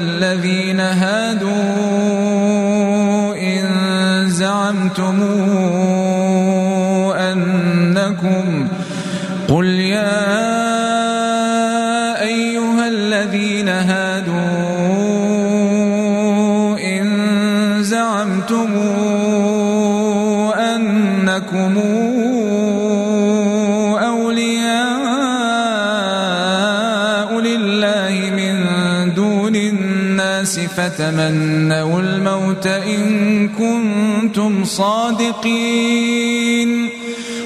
الذين هادوا إن زعمتم أنكم قل يا أيها الذين هادوا إن زعمتم أنكم فتمنوا الموت إن كنتم صادقين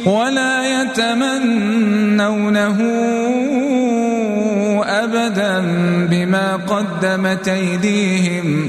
ولا يتمنونه أبدا بما قدمت أيديهم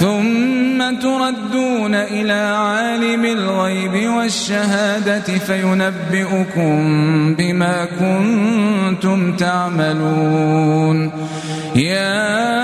ثم تردون إلى عالم الغيب والشهادة فينبئكم بما كنتم تعملون. يا